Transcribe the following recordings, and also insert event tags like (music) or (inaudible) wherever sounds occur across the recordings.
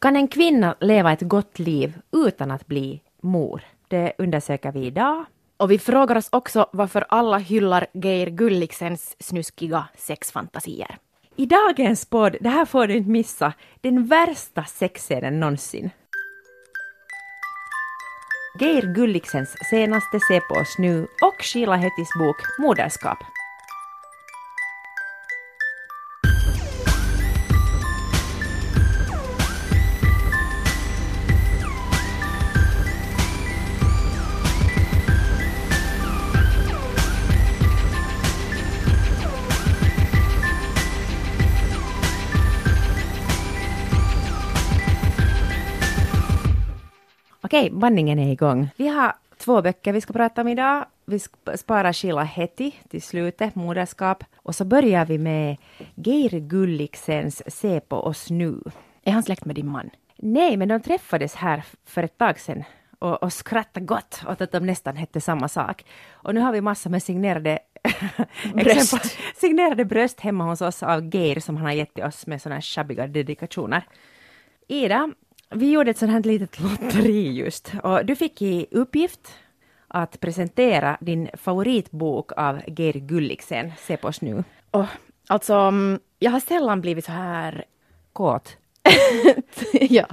Kan en kvinna leva ett gott liv utan att bli mor? Det undersöker vi idag. Och vi frågar oss också varför alla hyllar Geir Gulliksens snuskiga sexfantasier. I dagens podd, det här får du inte missa, den värsta sexscenen någonsin. Geir Gulliksens senaste Se på oss nu och Sheila Hettis bok Moderskap. Okej, bandningen är igång. Vi har två böcker vi ska prata om idag. Vi sparar Sheila Heti till slutet, moderskap. Och så börjar vi med Geir Gulliksens Se på oss nu. Är han släkt med din man? Nej, men de träffades här för ett tag sedan och, och skrattade gott åt att de nästan hette samma sak. Och nu har vi massor med signerade (laughs) bröst. signerade bröst hemma hos oss av Geir som han har gett till oss med sådana här shabbiga dedikationer. Ida, vi gjorde ett sånt här litet lotteri just och du fick i uppgift att presentera din favoritbok av Geir Gulliksen. Se på oss nu. Oh, alltså, mm, jag har sällan blivit så här... Kåt? (laughs) ja.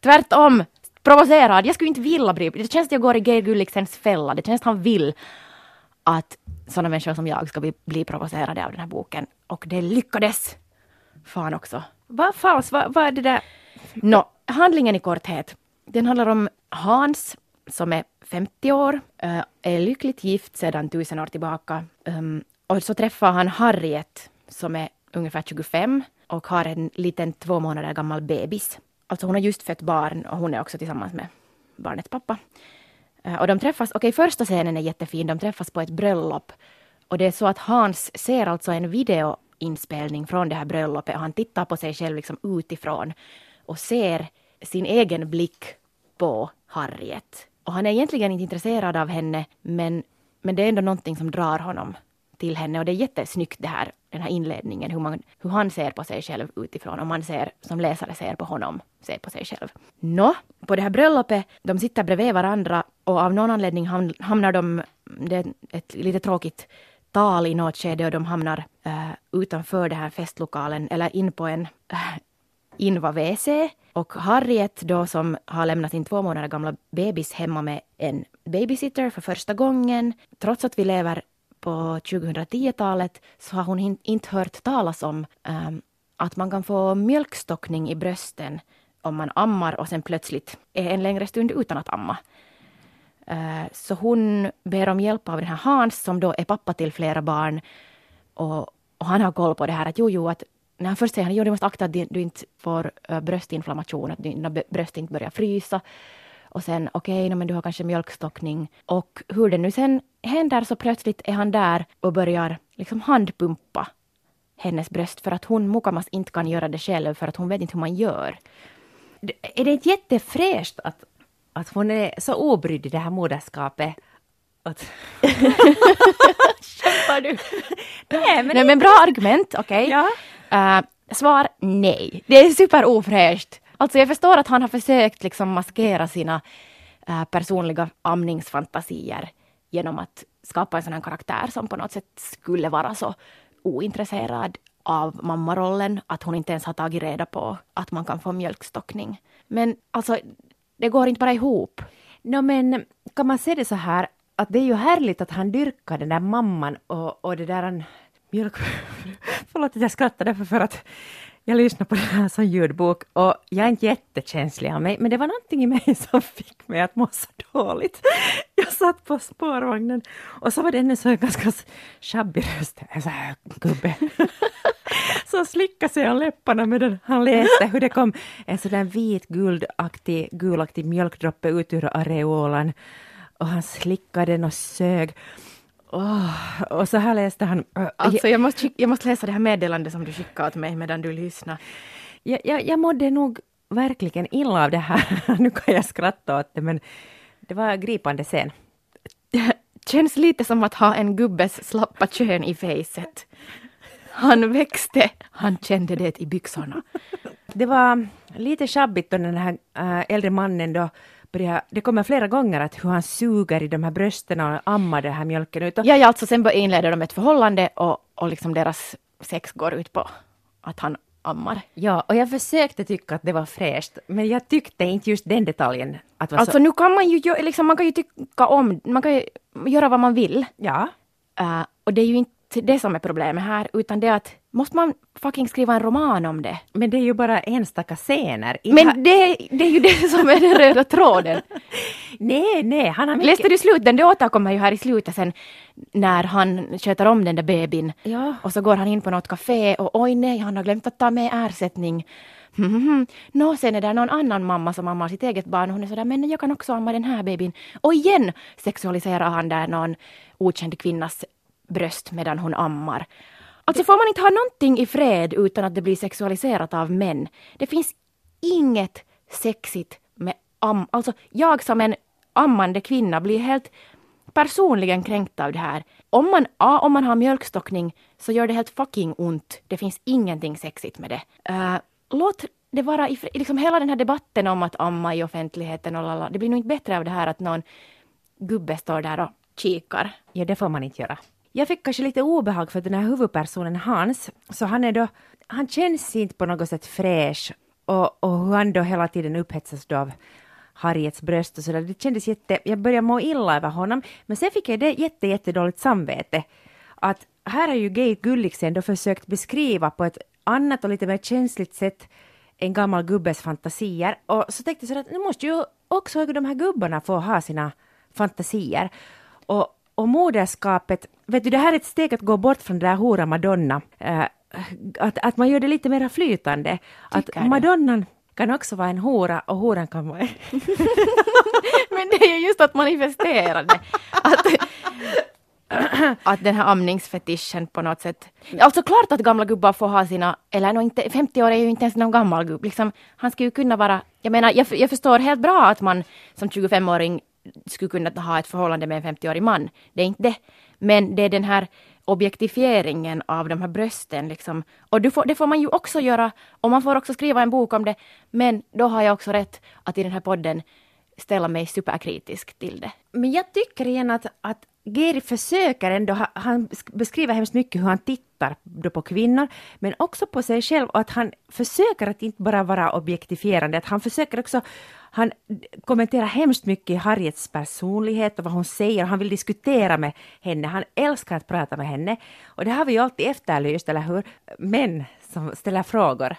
Tvärtom, provocerad. Jag skulle inte vilja bli... Det känns att jag går i Geir Gulliksens fälla. Det känns att han vill att sådana människor som jag ska bli, bli provocerade av den här boken. Och det lyckades! Fan också. Vad fals? Vad, vad är det där? Nå, handlingen i korthet. Den handlar om Hans som är 50 år, eh, är lyckligt gift sedan tusen år tillbaka. Ehm, och så träffar han Harriet som är ungefär 25 och har en liten två månader gammal bebis. Alltså hon har just fött barn och hon är också tillsammans med barnets pappa. Eh, och de träffas, okej okay, första scenen är jättefin, de träffas på ett bröllop. Och det är så att Hans ser alltså en videoinspelning från det här bröllopet och han tittar på sig själv liksom utifrån och ser sin egen blick på Harriet. Och han är egentligen inte intresserad av henne, men, men det är ändå någonting som drar honom till henne. Och det är jättesnyggt det här, den här inledningen, hur, man, hur han ser på sig själv utifrån och man ser, som läsare ser på honom, ser på sig själv. Nå, på det här bröllopet, de sitter bredvid varandra och av någon anledning hamnar de, det är ett lite tråkigt tal i något skede och de hamnar uh, utanför den här festlokalen eller in på en uh, Inva-WC och Harriet då som har lämnat sin två månader gamla bebis hemma med en babysitter för första gången. Trots att vi lever på 2010-talet så har hon inte hört talas om um, att man kan få mjölkstockning i brösten om man ammar och sen plötsligt är en längre stund utan att amma. Uh, så hon ber om hjälp av den här Hans som då är pappa till flera barn. Och, och han har koll på det här att jo, jo, att när han först säger att du måste akta att du inte får uh, bröstinflammation, att dina bröst inte börjar frysa. Och sen okej, okay, men du har kanske mjölkstockning. Och hur det nu sen händer så plötsligt är han där och börjar liksom handpumpa hennes bröst för att hon Mukamas inte kan göra det själv för att hon vet inte hur man gör. Är det inte jättefräscht att, att hon är så obrydd i det här moderskapet? Att... (laughs) Kämpar du? (laughs) Nej, men, nej, men bra argument, okej. Okay. Ja. Uh, svar nej. Det är superofräscht. Alltså jag förstår att han har försökt liksom maskera sina uh, personliga amningsfantasier genom att skapa en sån här karaktär som på något sätt skulle vara så ointresserad av mammarollen att hon inte ens har tagit reda på att man kan få mjölkstockning. Men alltså, det går inte bara ihop. No, men kan man se det så här att det är ju härligt att han dyrkar den där mamman och, och det där mjölk... (laughs) Förlåt att jag skrattar därför för att jag lyssnar på det här som ljudbok och jag är inte jättekänslig av mig, men det var någonting i mig (laughs) som fick mig att må så dåligt. (laughs) Jag satt på spårvagnen och så var det en så ganska sjabbig röst, en sån här gubbe, som slickade sig om läpparna medan han läste hur det kom en sån där vit guldaktig, gulaktig mjölkdroppe ut ur areolan och han slickade den och sög. Oh, och så här läste han... Alltså jag måste, jag måste läsa det här meddelandet som du skickade åt mig medan du lyssnar. Jag, jag, jag mådde nog verkligen illa av det här. (laughs) nu kan jag skratta åt det men det var gripande scen. (laughs) Känns lite som att ha en gubbes slappa kön i facet. Han växte, han kände det i byxorna. Det var lite sjabbigt då den här äh, äldre mannen då började, det kommer flera gånger att hur han suger i de här brösten och ammar den här mjölken ut. Ja, ja, alltså sen inleder de ett förhållande och, och liksom deras sex går ut på att han ammar. Ja, och jag försökte tycka att det var fräscht, men jag tyckte inte just den detaljen. Att alltså så... nu kan man ju, liksom, man kan ju tycka om, man kan ju göra vad man vill. Ja. Uh, och det är ju inte det som är problemet här, utan det att måste man fucking skriva en roman om det? Men det är ju bara enstaka scener. Men det, det är ju det som är den röda tråden. (laughs) nej, nej, han har mycket... Läste du sluten? Det återkommer ju här i slutet sen när han sköter om den där bebin. Ja. Och så går han in på något café och oj nej, han har glömt att ta med ersättning. Mm -hmm. Nå, sen är det någon annan mamma som ammar sitt eget barn och hon är sådär, men jag kan också amma den här bebin. Och igen sexualiserar han där någon okänd kvinnas bröst medan hon ammar. Alltså får man inte ha någonting i fred utan att det blir sexualiserat av män? Det finns inget sexigt med am... Alltså jag som en ammande kvinna blir helt personligen kränkt av det här. Om man, ja, om man har mjölkstockning så gör det helt fucking ont. Det finns ingenting sexigt med det. Uh, låt det vara i liksom hela den här debatten om att amma i offentligheten och lala, det blir nog inte bättre av det här att någon gubbe står där och kikar. Ja, det får man inte göra. Jag fick kanske lite obehag för den här huvudpersonen Hans, så han är då, han känns inte på något sätt fräsch och, och hur han då hela tiden upphetsas då av Harriets bröst och sådär. Det kändes jätte, jag började må illa över honom, men sen fick jag det jätte, jättedåligt samvete. Att här har ju Gate Gulliksen då försökt beskriva på ett annat och lite mer känsligt sätt en gammal gubbes fantasier. Och så tänkte jag så att nu måste ju också de här gubbarna få ha sina fantasier. Och, och moderskapet, vet du, det här är ett steg att gå bort från det där hora Madonna. Uh, att, att man gör det lite mer flytande. Tycker att Madonnan kan också vara en hora och horan kan vara... (laughs) Men det är ju just att manifestera det. Att, att den här amningsfetischen på något sätt... Alltså klart att gamla gubbar får ha sina, eller no, inte, 50 år är ju inte ens någon gammal gubb. Liksom, han skulle ju kunna vara, jag menar jag, jag förstår helt bra att man som 25-åring skulle kunna ha ett förhållande med en 50-årig man. Det är inte det. Men det är den här objektifieringen av de här brösten. Liksom. Och det får, det får man ju också göra och man får också skriva en bok om det. Men då har jag också rätt att i den här podden ställa mig superkritisk till det. Men jag tycker igen att, att Geri försöker ändå, han beskriver hemskt mycket hur han tittar då på kvinnor, men också på sig själv och att han försöker att inte bara vara objektifierande, att han försöker också, han kommenterar hemskt mycket Harriets personlighet och vad hon säger, han vill diskutera med henne, han älskar att prata med henne. Och det har vi ju alltid efterlyst, eller hur? Män som ställer frågor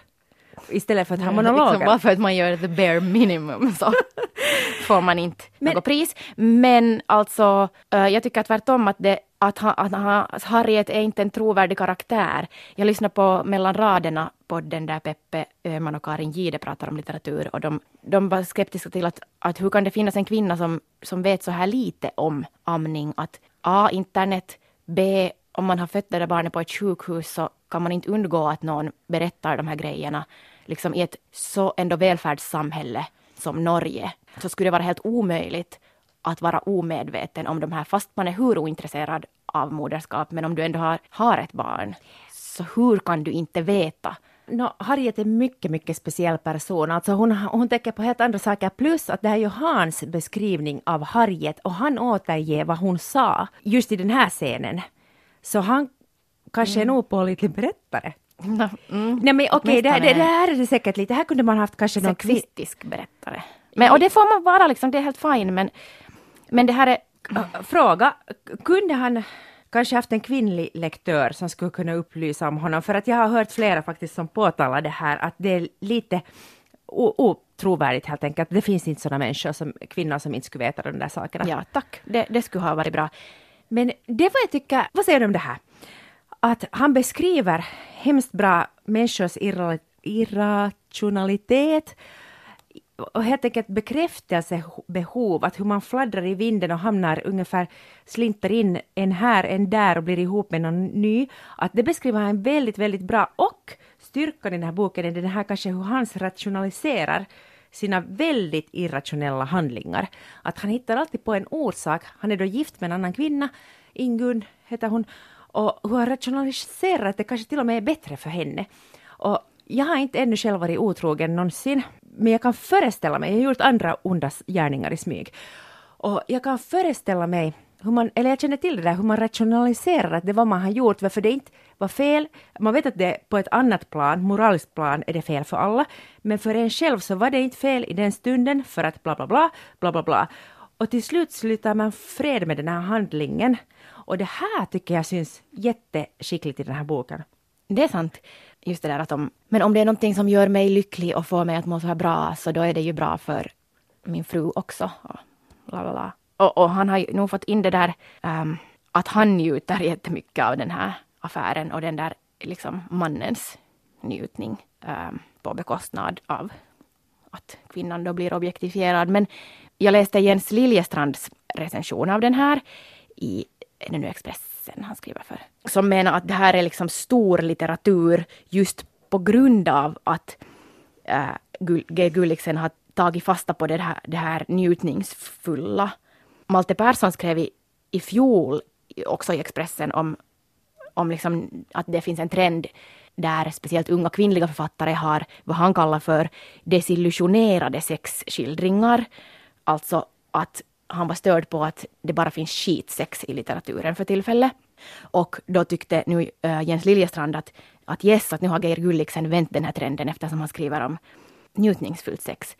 istället för att ha monologer. Liksom bara för att man gör the bare minimum så (laughs) får man inte men, något pris. Men alltså, uh, jag tycker tvärtom att, det, att, ha, att, ha, att Harriet är inte en trovärdig karaktär. Jag lyssnar på Mellan raderna podden där Peppe Öhman och Karin Gide pratar om litteratur och de, de var skeptiska till att, att hur kan det finnas en kvinna som, som vet så här lite om amning, att A. internet, B. om man har fött det där barnet på ett sjukhus så kan man inte undgå att någon berättar de här grejerna. Liksom i ett så ändå välfärdssamhälle som Norge så skulle det vara helt omöjligt att vara omedveten om de här, fast man är hur ointresserad av moderskap, men om du ändå har, har ett barn, så hur kan du inte veta No, Harriet är en mycket, mycket speciell person. Alltså hon, hon tänker på helt andra saker. Plus att det här är ju Hans beskrivning av Harriet och han återger vad hon sa just i den här scenen. Så han kanske mm. en opålitlig berättare. No, mm. Nej men okej, okay, det, det, det, här är det säkert lite. Här kunde man haft kanske någon... Sexistisk berättare. Men, och det får man vara liksom, det är helt fine men, men det här är... Fråga, kunde han kanske haft en kvinnlig lektör som skulle kunna upplysa om honom? För att jag har hört flera faktiskt som påtalar det här att det är lite otrovärdigt helt enkelt. Det finns inte sådana människor som kvinnor som inte skulle veta de där sakerna. Ja, tack. Det, det skulle ha varit bra. Men det var jag tycker, vad säger du om det här? Att han beskriver hemskt bra människors irrationalitet och helt enkelt bekräftelsebehov, att hur man fladdrar i vinden och hamnar ungefär, slinter in en här, en där och blir ihop med någon ny. Att det beskriver han väldigt, väldigt bra och styrkan i den här boken är den här kanske hur han rationaliserar sina väldigt irrationella handlingar. Att han hittar alltid på en orsak. Han är då gift med en annan kvinna, Ingun heter hon, och hur har rationaliserar att det kanske till och med är bättre för henne. Och jag har inte ännu själv varit otrogen någonsin, men jag kan föreställa mig, jag har gjort andra onda gärningar i smyg, och jag kan föreställa mig hur man, eller jag känner till det där hur man rationaliserar att det var man har gjort, varför det inte var fel. Man vet att det på ett annat plan, moraliskt plan, är det fel för alla, men för en själv så var det inte fel i den stunden för att bla bla bla, bla bla bla. Och till slut slutar man fred med den här handlingen. Och det här tycker jag syns jätteskickligt i den här boken. Det är sant. Just det där att om, men om det är någonting som gör mig lycklig och får mig att må så här bra, så då är det ju bra för min fru också. Och, la, la, la. och, och han har ju nog fått in det där um, att han njuter jättemycket av den här affären och den där liksom mannens njutning um, på bekostnad av att kvinnan då blir objektifierad. Men jag läste Jens Liljestrands recension av den här i är det nu Expressen han skriver för, som menar att det här är liksom stor litteratur just på grund av att äh, G. Gulliksen har tagit fasta på det här, det här njutningsfulla. Malte Persson skrev i, i fjol också i Expressen om, om liksom att det finns en trend där speciellt unga kvinnliga författare har vad han kallar för desillusionerade sexskildringar. Alltså att han var störd på att det bara finns skitsex i litteraturen för tillfället. Och då tyckte nu eh, Jens Liljestrand att, att yes, att nu har Geir Gulliksen vänt den här trenden eftersom han skriver om njutningsfullt sex.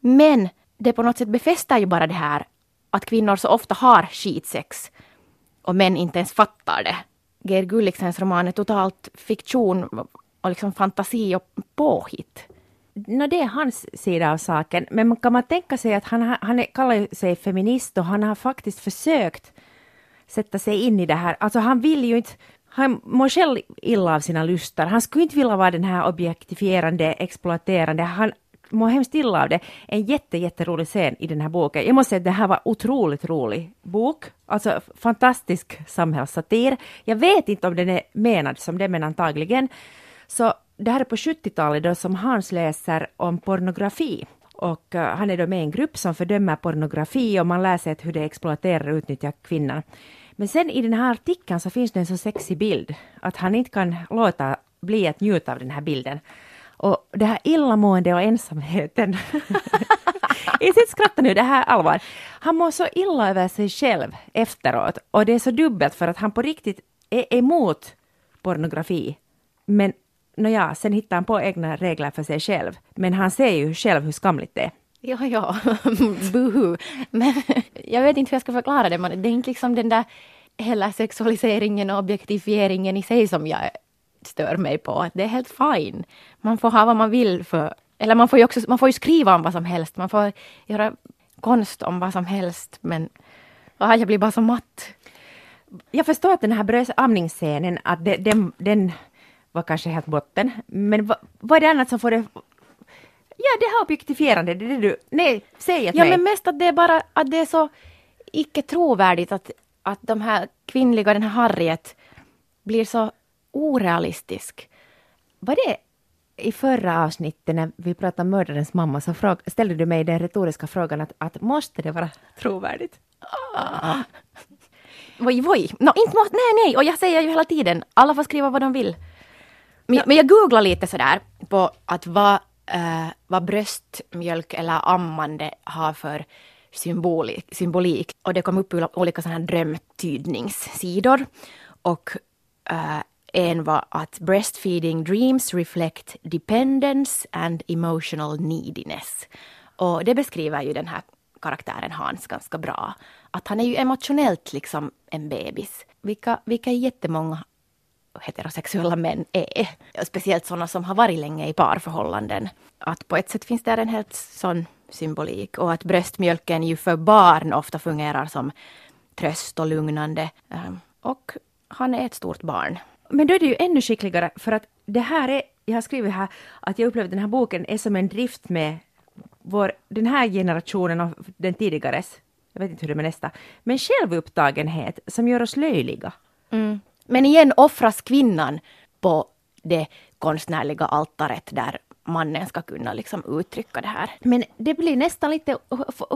Men det på något sätt befäster ju bara det här att kvinnor så ofta har skitsex och män inte ens fattar det. Geir Gulliksens roman är totalt fiktion och liksom fantasi och påhitt. No, det är hans sida av saken, men kan man tänka sig att han, han är, kallar sig feminist och han har faktiskt försökt sätta sig in i det här. Alltså han vill ju inte, han mår själv illa av sina lustar. Han skulle inte vilja vara den här objektifierande, exploaterande. Han mår hemskt illa av det. En jätte, jätterolig scen i den här boken. Jag måste säga att det här var otroligt rolig bok. Alltså fantastisk samhällssatir. Jag vet inte om den är menad som det, men antagligen. Så det här är på 70-talet då som Hans läser om pornografi. Och uh, han är då med i en grupp som fördömer pornografi och man lär sig hur det exploaterar och utnyttjar kvinnan. Men sen i den här artikeln så finns det en så sexig bild att han inte kan låta bli att njuta av den här bilden. Och det här illamående och ensamheten. (laughs) inte skratta nu, det här är allvar. Han mår så illa över sig själv efteråt och det är så dubbelt för att han på riktigt är emot pornografi. Men nåja, sen hittar han på egna regler för sig själv. Men han ser ju själv hur skamligt det är. Ja, ja, (laughs) buhu. Men (laughs) jag vet inte hur jag ska förklara det, men det är inte liksom den där hela sexualiseringen och objektifieringen i sig som jag stör mig på. Det är helt fine. Man får ha vad man vill för, eller man får ju också, man får ju skriva om vad som helst. Man får göra konst om vad som helst, men ah, jag blir bara så matt. Jag förstår att den här bröstamningsscenen, att det, den, den var kanske helt botten. Men vad, vad är det annat som får det Ja, det här objektifierande, det är det du... Nej, säg att Ja, mig. men mest att det är bara att det är så icke trovärdigt att, att de här kvinnliga, den här Harriet, blir så orealistisk. Var det i förra avsnittet när vi pratade om mördarens mamma så fråga, ställde du mig den retoriska frågan att, att måste det vara trovärdigt? Ah. Voj, voj. No, inte måste, nej, nej, och jag säger ju hela tiden, alla får skriva vad de vill. Men, men jag googlade lite sådär på att vad, uh, vad bröstmjölk eller ammande har för symbolik, symbolik. Och det kom upp olika sådana här drömtydningssidor. Och uh, en var att breastfeeding dreams reflect dependence and emotional neediness. Och det beskriver ju den här karaktären Hans ganska bra. Att han är ju emotionellt liksom en bebis. Vilka, vilka jättemånga heterosexuella män är. Speciellt sådana som har varit länge i parförhållanden. Att på ett sätt finns det en helt sån symbolik och att bröstmjölken ju för barn ofta fungerar som tröst och lugnande. Ehm, och han är ett stort barn. Men då är det ju ännu skickligare för att det här är, jag har skrivit här att jag upplevde den här boken är som en drift med vår, den här generationen och den tidigares, jag vet inte hur det är med nästa, men självupptagenhet som gör oss löjliga. Mm. Men igen offras kvinnan på det konstnärliga altaret där mannen ska kunna liksom uttrycka det här. Men det blir nästan lite,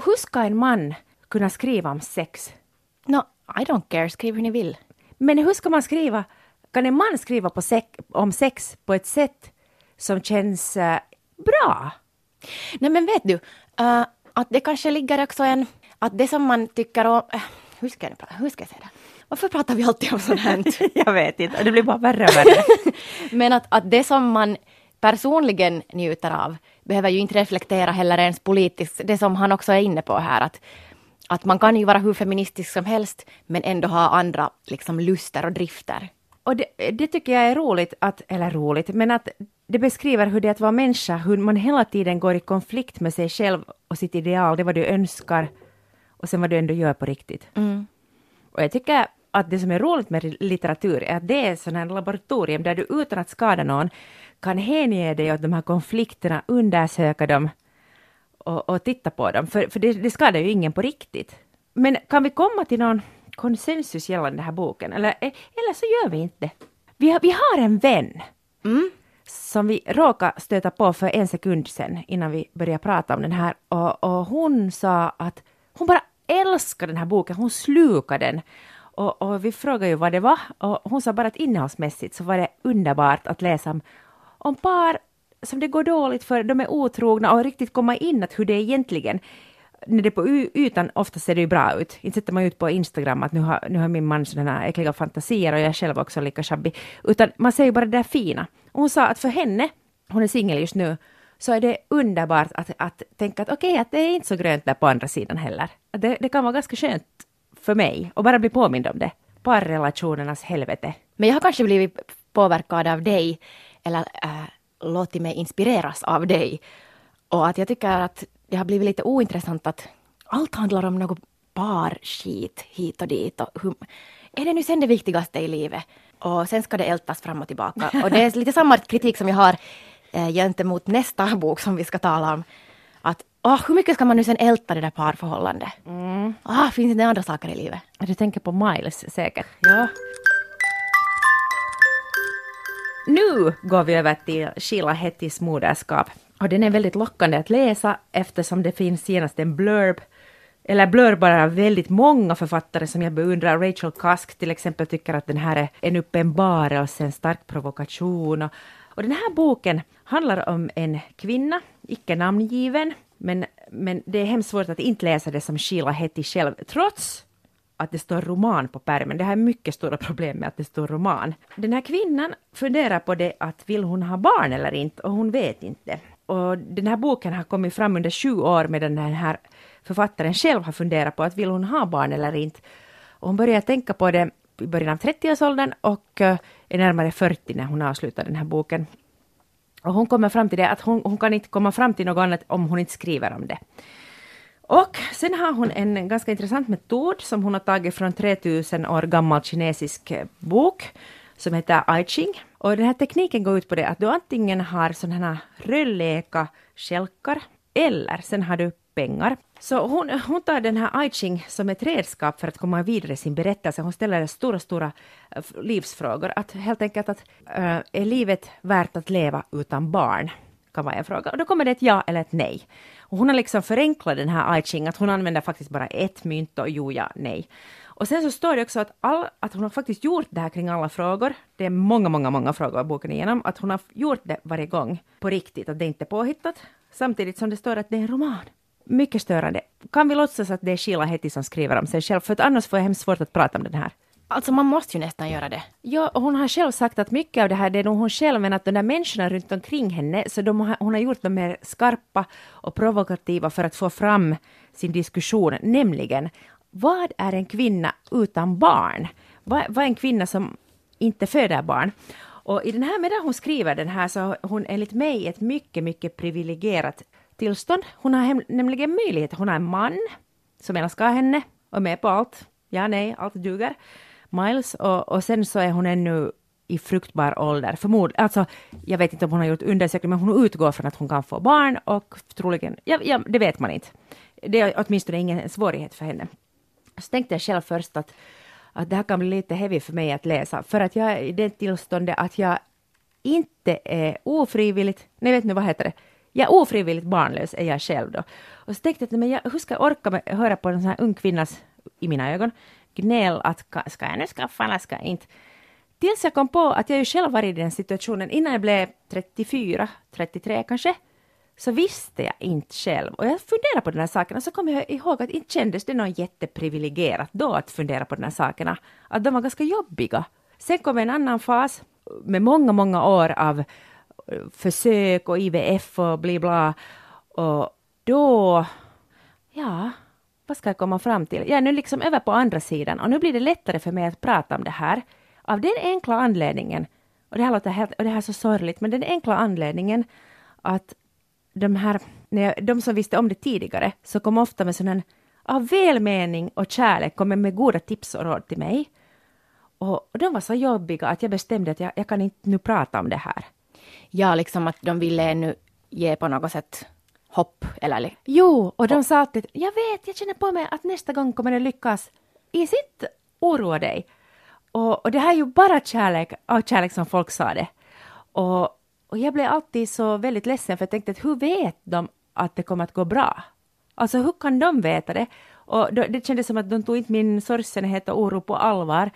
hur ska en man kunna skriva om sex? No, I don't care, skriv hur ni vill. Men hur ska man skriva? Kan en man skriva på sex, om sex på ett sätt som känns uh, bra? Nej men vet du, uh, att det kanske ligger också en... Att det som man tycker om... Uh, hur, ska jag, hur ska jag säga det? Varför pratar vi alltid om sånt här? (laughs) jag vet inte, det blir bara värre och värre. (laughs) men att, att det som man personligen njuter av behöver ju inte reflektera heller ens politiskt, det som han också är inne på här, att, att man kan ju vara hur feministisk som helst, men ändå ha andra liksom, luster och drifter. Och det, det, tycker jag är roligt, att, eller roligt, men att det beskriver hur det är att vara människa, hur man hela tiden går i konflikt med sig själv och sitt ideal, det vad du önskar och sen vad du ändå gör på riktigt. Mm. Och jag tycker att det som är roligt med litteratur är att det är sån här laboratorium där du utan att skada någon kan hänge dig åt de här konflikterna, undersöka dem och, och titta på dem, för, för det, det skadar ju ingen på riktigt. Men kan vi komma till någon konsensus gällande den här boken, eller, eller så gör vi inte vi har, vi har en vän mm. som vi råkade stöta på för en sekund sedan innan vi började prata om den här och, och hon sa att hon bara älskar den här boken, hon slukar den. Och, och, vi frågade ju vad det var och hon sa bara att innehållsmässigt så var det underbart att läsa om, om par som det går dåligt för, de är otrogna och riktigt komma in att hur det är egentligen när det är på ytan ofta ser det ju bra ut. Inte sätter man ut på Instagram att nu har, nu har min man sådana äckliga fantasier och jag är själv också lika shabby. Utan man ser ju bara det där fina. Och hon sa att för henne, hon är singel just nu, så är det underbart att, att tänka att okej, okay, att det är inte så grönt där på andra sidan heller. Det, det kan vara ganska skönt för mig att bara bli påmind om det. Parrelationernas helvete. Men jag har kanske blivit påverkad av dig, eller äh, låtit mig inspireras av dig. Och att jag tycker att det har blivit lite ointressant att allt handlar om något parskit hit och dit. Och hur, är det nu sen det viktigaste i livet? Och sen ska det ältas fram och tillbaka. Och det är lite samma kritik som jag har eh, gentemot nästa bok som vi ska tala om. Att oh, hur mycket ska man nu sen älta det där parförhållandet? Mm. Oh, finns det andra saker i livet? Du tänker på Miles säkert? Ja. Nu går vi över till Sheila Hettys moderskap. Och den är väldigt lockande att läsa eftersom det finns genast en blurb eller blurbar av väldigt många författare som jag beundrar. Rachel Cusk till exempel tycker att den här är en uppenbarelse, en stark provokation. Och, och den här boken handlar om en kvinna, icke namngiven, men, men det är hemskt svårt att inte läsa det som Sheila Hetty själv, trots att det står roman på pärmen. Det här är mycket stora problem med att det står roman. Den här kvinnan funderar på det att vill hon ha barn eller inte och hon vet inte. Och den här boken har kommit fram under sju år medan den här författaren själv har funderat på att vill hon ha barn eller inte. Och hon börjar tänka på det i början av 30-årsåldern och eh, är närmare 40 när hon avslutar den här boken. Och hon kommer fram till det att hon, hon kan inte komma fram till något annat om hon inte skriver om det. Och sen har hon en ganska intressant metod som hon har tagit från 3000 år gammal kinesisk eh, bok som heter I Ching. Och den här tekniken går ut på det att du antingen har sådana här rödleka skälkar eller sen har du pengar. Så hon, hon tar den här Aiching Ching som ett redskap för att komma vidare i sin berättelse. Hon ställer stora, stora eh, livsfrågor. Att helt enkelt att äh, är livet värt att leva utan barn? Kan vara en fråga. Och då kommer det ett ja eller ett nej. Och hon har liksom förenklat den här Aiching, Ching, att hon använder faktiskt bara ett mynt och jo, ja, nej. Och sen så står det också att, all, att hon har faktiskt gjort det här kring alla frågor. Det är många, många, många frågor av boken igenom. Att hon har gjort det varje gång på riktigt, att det inte är påhittat. Samtidigt som det står att det är en roman. Mycket störande. Kan vi låtsas att det är Sheila Hetty som skriver om sig själv? För att annars får jag hemskt svårt att prata om den här. Alltså man måste ju nästan göra det. Ja, hon har själv sagt att mycket av det här det är nog hon själv, men att de där människorna runt omkring henne, så de hon har gjort dem mer skarpa och provokativa för att få fram sin diskussion, nämligen vad är en kvinna utan barn? Vad, vad är en kvinna som inte föder barn? Och i den här, medan hon skriver den här så hon enligt mig ett mycket, mycket privilegierat tillstånd. Hon har hem, nämligen möjlighet, hon har en man som älskar henne och är med på allt. Ja, nej, allt duger. Miles och, och sen så är hon ännu i fruktbar ålder. Förmodligen, alltså, jag vet inte om hon har gjort undersökning, men hon utgår från att hon kan få barn och troligen, ja, ja det vet man inte. Det är åtminstone ingen svårighet för henne. Så tänkte jag själv först att, att det här kan bli lite heavy för mig att läsa, för att jag är i det tillståndet att jag inte är ofrivilligt, nej vet nu vad heter det, jag är ofrivilligt barnlös är jag själv då. Och så tänkte jag, men jag, hur ska jag orka med, höra på en sån här ung kvinnas, i mina ögon, gnäll att ska jag nu skaffa eller ska jag inte. Tills jag kom på att jag ju själv var i den situationen innan jag blev 34, 33 kanske. Så visste jag inte själv. Och jag funderade på den här saken och så kom jag ihåg att inte kändes det något jätteprivilegierat då att fundera på de här sakerna. Att de var ganska jobbiga. Sen kom en annan fas med många, många år av försök och IVF och bli bla. Och då, ja, vad ska jag komma fram till? Jag är nu liksom över på andra sidan och nu blir det lättare för mig att prata om det här. Av den enkla anledningen, och det här låter helt, och det här är så sorgligt, men den enkla anledningen att de här, när jag, de som visste om det tidigare, så kom ofta med sån av välmening och kärlek, kommer med goda tips och råd till mig. Och, och de var så jobbiga att jag bestämde att jag, jag kan inte nu prata om det här. Ja, liksom att de ville nu ge på något sätt hopp eller Jo, och de sa alltid, jag vet, jag känner på mig att nästa gång kommer det lyckas. I sitt oroa dig. Och, och det här är ju bara kärlek, av kärlek som folk sa det. Och, och jag blev alltid så väldigt ledsen för jag tänkte att hur vet de att det kommer att gå bra? Alltså hur kan de veta det? Och då, det kändes som att de tog inte min sorgsenhet och oro på allvar.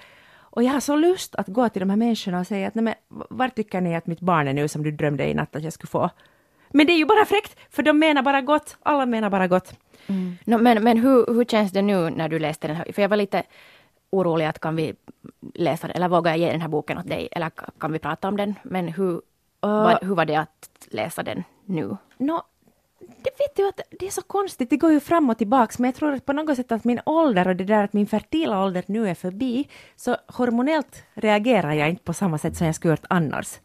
Och jag har så lust att gå till de här människorna och säga att nej men var tycker ni att mitt barn är nu som du drömde i natt att jag skulle få? Men det är ju bara fräckt, för de menar bara gott. Alla menar bara gott. No, men men hur, hur känns det nu när du läste den här? För jag var lite orolig att kan vi läsa eller vågar jag ge den här boken åt dig, eller ka- kan vi prata om den? Men hur, var, hur var det att läsa den nu? Nå, det vet du att det är så konstigt, det går ju fram och tillbaks, men jag tror att på något sätt att min ålder och det där att min fertila ålder nu är förbi, så hormonellt reagerar jag inte på samma sätt som jag skulle gjort annars.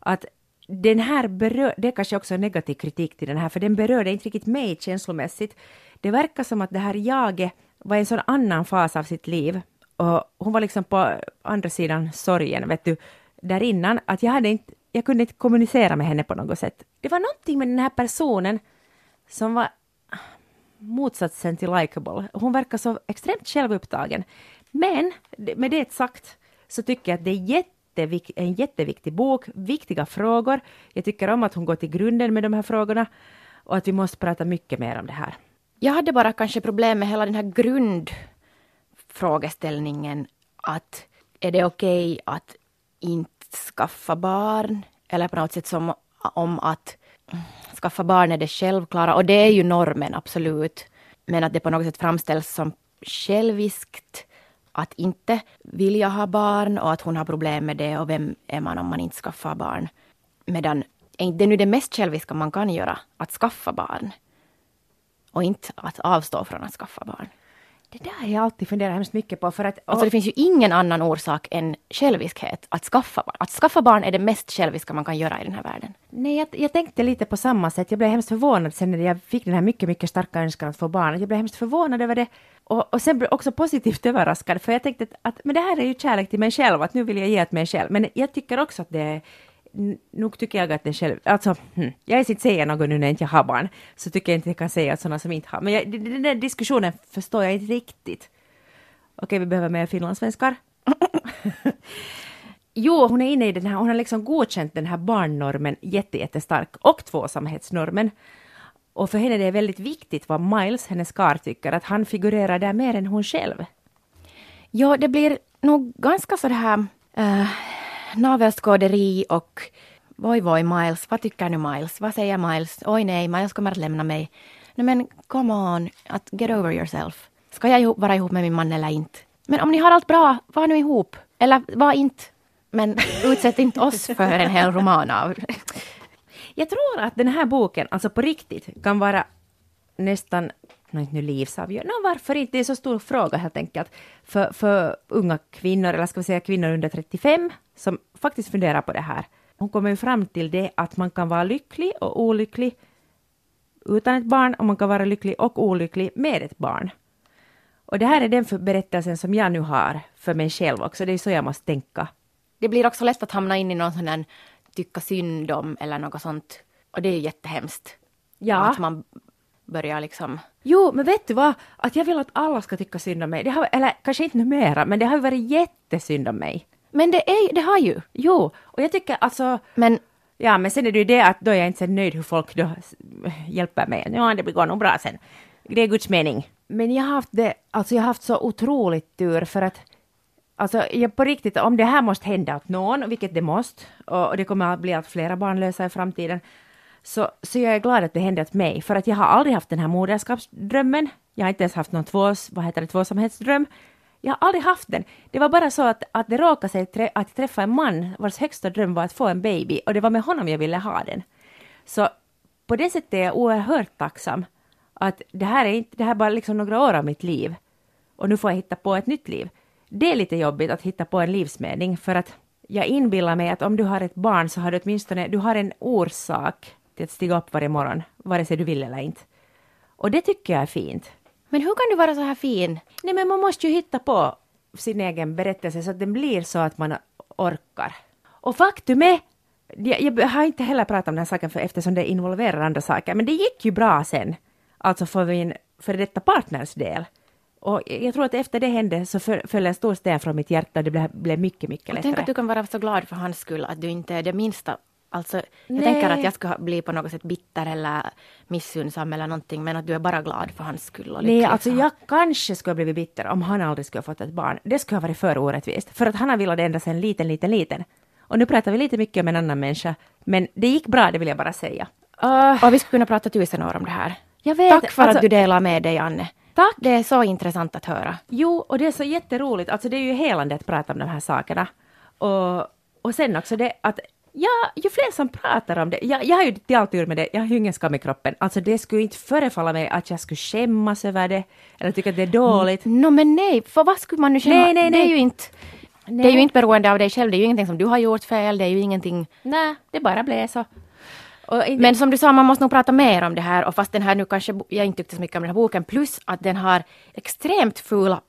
Att den här berör, det är kanske också en negativ kritik till den här, för den berörde inte riktigt mig känslomässigt. Det verkar som att det här jaget var en sån annan fas av sitt liv. Och hon var liksom på andra sidan sorgen, vet du, där innan, att jag hade inte, jag kunde inte kommunicera med henne på något sätt. Det var någonting med den här personen som var motsatsen till likable. Hon verkar så extremt självupptagen. Men med det sagt så tycker jag att det är jättevik- en jätteviktig bok, viktiga frågor. Jag tycker om att hon går till grunden med de här frågorna och att vi måste prata mycket mer om det här. Jag hade bara kanske problem med hela den här grundfrågeställningen att är det okej att inte skaffa barn? Eller på något sätt som om att skaffa barn är det självklara och det är ju normen absolut. Men att det på något sätt framställs som själviskt att inte vilja ha barn och att hon har problem med det och vem är man om man inte skaffar barn? Medan är inte det nu det mest själviska man kan göra, att skaffa barn? Och inte att avstå från att skaffa barn. Det där har jag alltid funderat hemskt mycket på för att... Alltså det finns ju ingen annan orsak än själviskhet att skaffa barn. Att skaffa barn är det mest själviska man kan göra i den här världen. Nej, jag, jag tänkte lite på samma sätt. Jag blev hemskt förvånad sen när jag fick den här mycket, mycket starka önskan att få barn. Jag blev hemskt förvånad över det och, och sen blev också positivt (laughs) överraskad för jag tänkte att, att men det här är ju kärlek till mig själv, att nu vill jag ge åt mig själv. Men jag tycker också att det är Nog tycker jag att det själv... Alltså, hm, jag är inte säga något nu när jag inte har barn, så tycker jag inte jag kan säga att sådana som inte har. Men jag, den där diskussionen förstår jag inte riktigt. Okej, vi behöver mer finlandssvenskar. (laughs) Jo, hon är inne i den här, hon har liksom godkänt den här barnnormen jättestark och tvåsamhetsnormen. Och för henne är det väldigt viktigt vad Miles, hennes kar, tycker, att han figurerar där mer än hon själv. Ja, det blir nog ganska så det här uh navelskåderi och Voi voi Miles, vad tycker nu Miles? Vad säger Miles? Oj nej, Miles kommer att lämna mig. Nej men come on, att get over yourself. Ska jag ihop, vara ihop med min man eller inte? Men om ni har allt bra, var nu ihop. Eller var inte. Men (laughs) utsätt inte oss för en hel roman av... Jag tror att den här boken, alltså på riktigt, kan vara nästan, inte nu livsavgörande, no, varför inte? Det är så stor fråga helt enkelt. För, för unga kvinnor, eller ska vi säga kvinnor under 35, som faktiskt funderar på det här. Hon kommer ju fram till det att man kan vara lycklig och olycklig utan ett barn och man kan vara lycklig och olycklig med ett barn. Och det här är den berättelsen som jag nu har för mig själv också, det är så jag måste tänka. Det blir också lätt att hamna in i någon sån där tycka synd om eller något sånt. Och det är ju jättehemskt. Ja. Att man börjar liksom... Jo, men vet du vad? Att jag vill att alla ska tycka synd om mig. Det har, eller kanske inte numera, men det har ju varit jättesynd om mig. Men det, är, det har ju. Jo, och jag tycker alltså... Men Ja, men sen är det ju det att då är jag inte så nöjd hur folk då hjälper mig. Ja, det går nog bra sen. Det är Guds mening. Men jag har haft det, alltså jag har haft så otroligt tur för att Alltså jag på riktigt, om det här måste hända åt någon, vilket det måste, och det kommer att bli allt flera barnlösa i framtiden, så, så jag är glad att det hände åt mig, för att jag har aldrig haft den här moderskapsdrömmen. Jag har inte ens haft någon tvås, vad heter det, tvåsamhetsdröm. Jag har aldrig haft den. Det var bara så att, att det råkade sig att jag träffa en man vars högsta dröm var att få en baby, och det var med honom jag ville ha den. Så på det sättet är jag oerhört tacksam att det här är inte, det här är bara liksom några år av mitt liv, och nu får jag hitta på ett nytt liv. Det är lite jobbigt att hitta på en livsmening, för att jag inbillar mig att om du har ett barn så har du åtminstone du har en orsak till att stiga upp varje morgon, vare sig du vill eller inte. Och det tycker jag är fint. Men hur kan du vara så här fin? Nej, men man måste ju hitta på sin egen berättelse så att den blir så att man orkar. Och faktum är, jag, jag har inte heller pratat om den här saken för, eftersom det involverar andra saker, men det gick ju bra sen, alltså för min före detta partners del. Och jag tror att efter det hände så föll en stor sten från mitt hjärta och det blev, blev mycket, mycket lättare. Tänk att du kan vara så glad för hans skull att du inte är det minsta Alltså, jag Nej. tänker att jag ska bli på något sätt bitter eller missunnsam eller någonting, men att du är bara glad för hans skull. Och Nej, alltså jag kanske skulle ha blivit bitter om han aldrig skulle ha fått ett barn. Det skulle ha varit för orättvist, för att han har velat det ända sedan liten, liten, liten. Och nu pratar vi lite mycket om en annan människa, men det gick bra, det vill jag bara säga. Uh, och vi skulle kunna prata tusen år om det här. Jag vet, Tack för alltså, att du delar med dig, Anne. Tack! Det är så intressant att höra. Jo, och det är så jätteroligt. Alltså det är ju helande att prata om de här sakerna. Och, och sen också det att Ja, ju fler som pratar om det. Jag, jag har ju till alltid med det, jag har ju ingen skam i kroppen. Alltså det skulle inte förefalla mig att jag skulle skämmas över det, eller tycka att det är dåligt. No, men nej, för vad skulle man nu känna? Nej, nej, nej. Det är ju inte... Nej. Det är ju inte beroende av dig själv, det är ju ingenting som du har gjort fel, det är ju ingenting... Nej, det bara blev så. Inte... Men som du sa, man måste nog prata mer om det här och fast den här nu kanske jag inte tyckte så mycket om den här boken, plus att den har extremt fula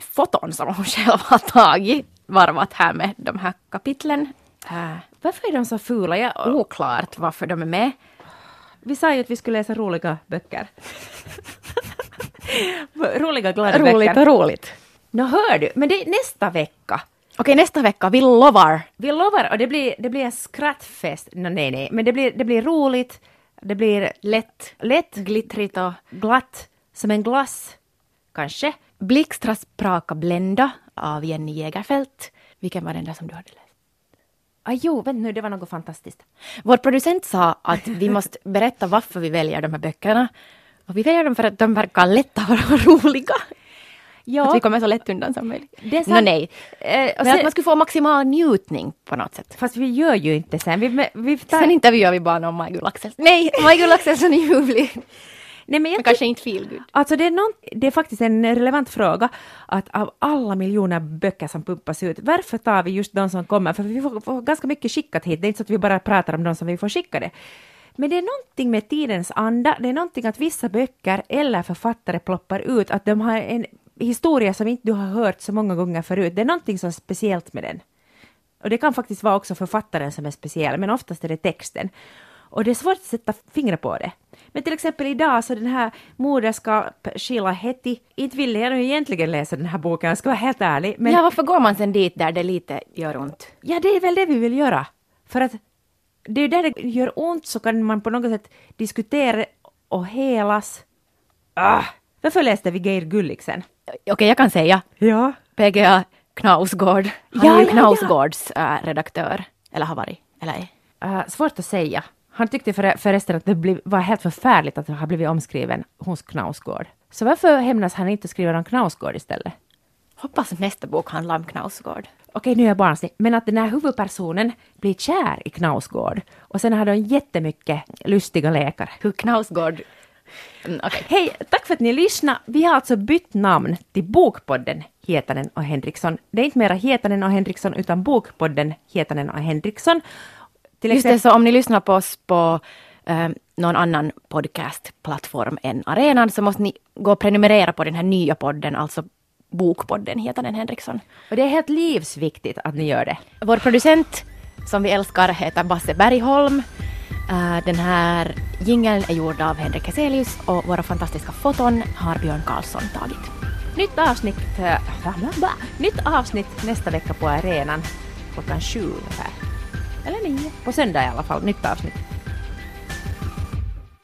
foton som hon (laughs) själv har tagit varvat här med de här kapitlen. Äh, varför är de så fula? Jag... Oklart varför de är med. Vi sa ju att vi skulle läsa roliga böcker. (laughs) roliga, glada roligt böcker. Roligt och roligt. Nå hör du, men det är nästa vecka. Okej, nästa vecka. Vi lovar. Vi lovar och det blir, det blir en skrattfest. No, nej, nej, men det blir, det blir roligt. Det blir lätt, lätt, glittrigt och glatt som en glass. Kanske. Blixtras Praka Blända av Jenny Jägerfelt. Vilken var den där som du hade läst? Ah, jo, vänta nu, det var något fantastiskt. Vår producent sa att vi måste berätta varför vi väljer de här böckerna. Och vi väljer dem för att de verkar lätta och (laughs) roliga. Ja. Att vi kommer så lätt undan som möjligt. Det. No, nej. Eh, Men sen, att man skulle få maximal njutning på något sätt. Fast vi gör ju inte sen. Vi, vi tar... Sen intervjuar vi bara om Majgull Axelsson. Nej, Majgull Axelsson är ljuvlig. Nej, men, men kanske inte feelgood. Alltså det är, någon, det är faktiskt en relevant fråga att av alla miljoner böcker som pumpas ut, varför tar vi just de som kommer? För vi får, får ganska mycket skickat hit, det är inte så att vi bara pratar om de som vi får skickade. Men det är någonting med tidens anda, det är någonting att vissa böcker eller författare ploppar ut, att de har en historia som inte du har hört så många gånger förut. Det är någonting som är speciellt med den. Och det kan faktiskt vara också författaren som är speciell, men oftast är det texten. Och det är svårt att sätta fingret på det. Men till exempel idag så den här moderskap Sheila Hetty, inte ville jag nu egentligen läsa den här boken, jag ska vara helt ärlig. Men... Ja, varför går man sen dit där det lite gör ont? Ja, det är väl det vi vill göra. För att det är där det gör ont så kan man på något sätt diskutera och helas. Ah, varför läste vi Geir Gulliksen? Okej, okay, jag kan säga. Ja. PGA Knausgård. Han ja, är ju ja, Knausgårds ja. Äh, redaktör. Eller har varit, eller ej. Uh, svårt att säga. Han tyckte för, förresten att det blev, var helt förfärligt att ha blivit omskriven hos Knausgård. Så varför hämnas han inte och skriver om Knausgård istället? Hoppas nästa bok handlar om Knausgård. Okej, nu är jag barnslig, men att den här huvudpersonen blir kär i Knausgård och sen har de jättemycket lustiga lekar. Hur Knausgård Mm, okay. Hej, tack för att ni lyssnade. Vi har alltså bytt namn till Bokpodden Hietanen och Henriksson. Det är inte mera Hietanen och Henriksson utan Bokpodden Hietanen och Henriksson. Till Just det, så om ni lyssnar på oss på eh, någon annan podcastplattform än arenan så måste ni gå och prenumerera på den här nya podden, alltså Bokpodden Hietanen Henriksson. Och det är helt livsviktigt att ni gör det. Vår producent som vi älskar heter Basse Bergholm. Uh, den här jingeln är gjord av Henrik Heselius och våra fantastiska foton har Björn Karlsson tagit. Nytt avsnitt, äh, nytt avsnitt nästa vecka på arenan klockan sju ungefär. Eller nio. På söndag i alla fall, nytt avsnitt.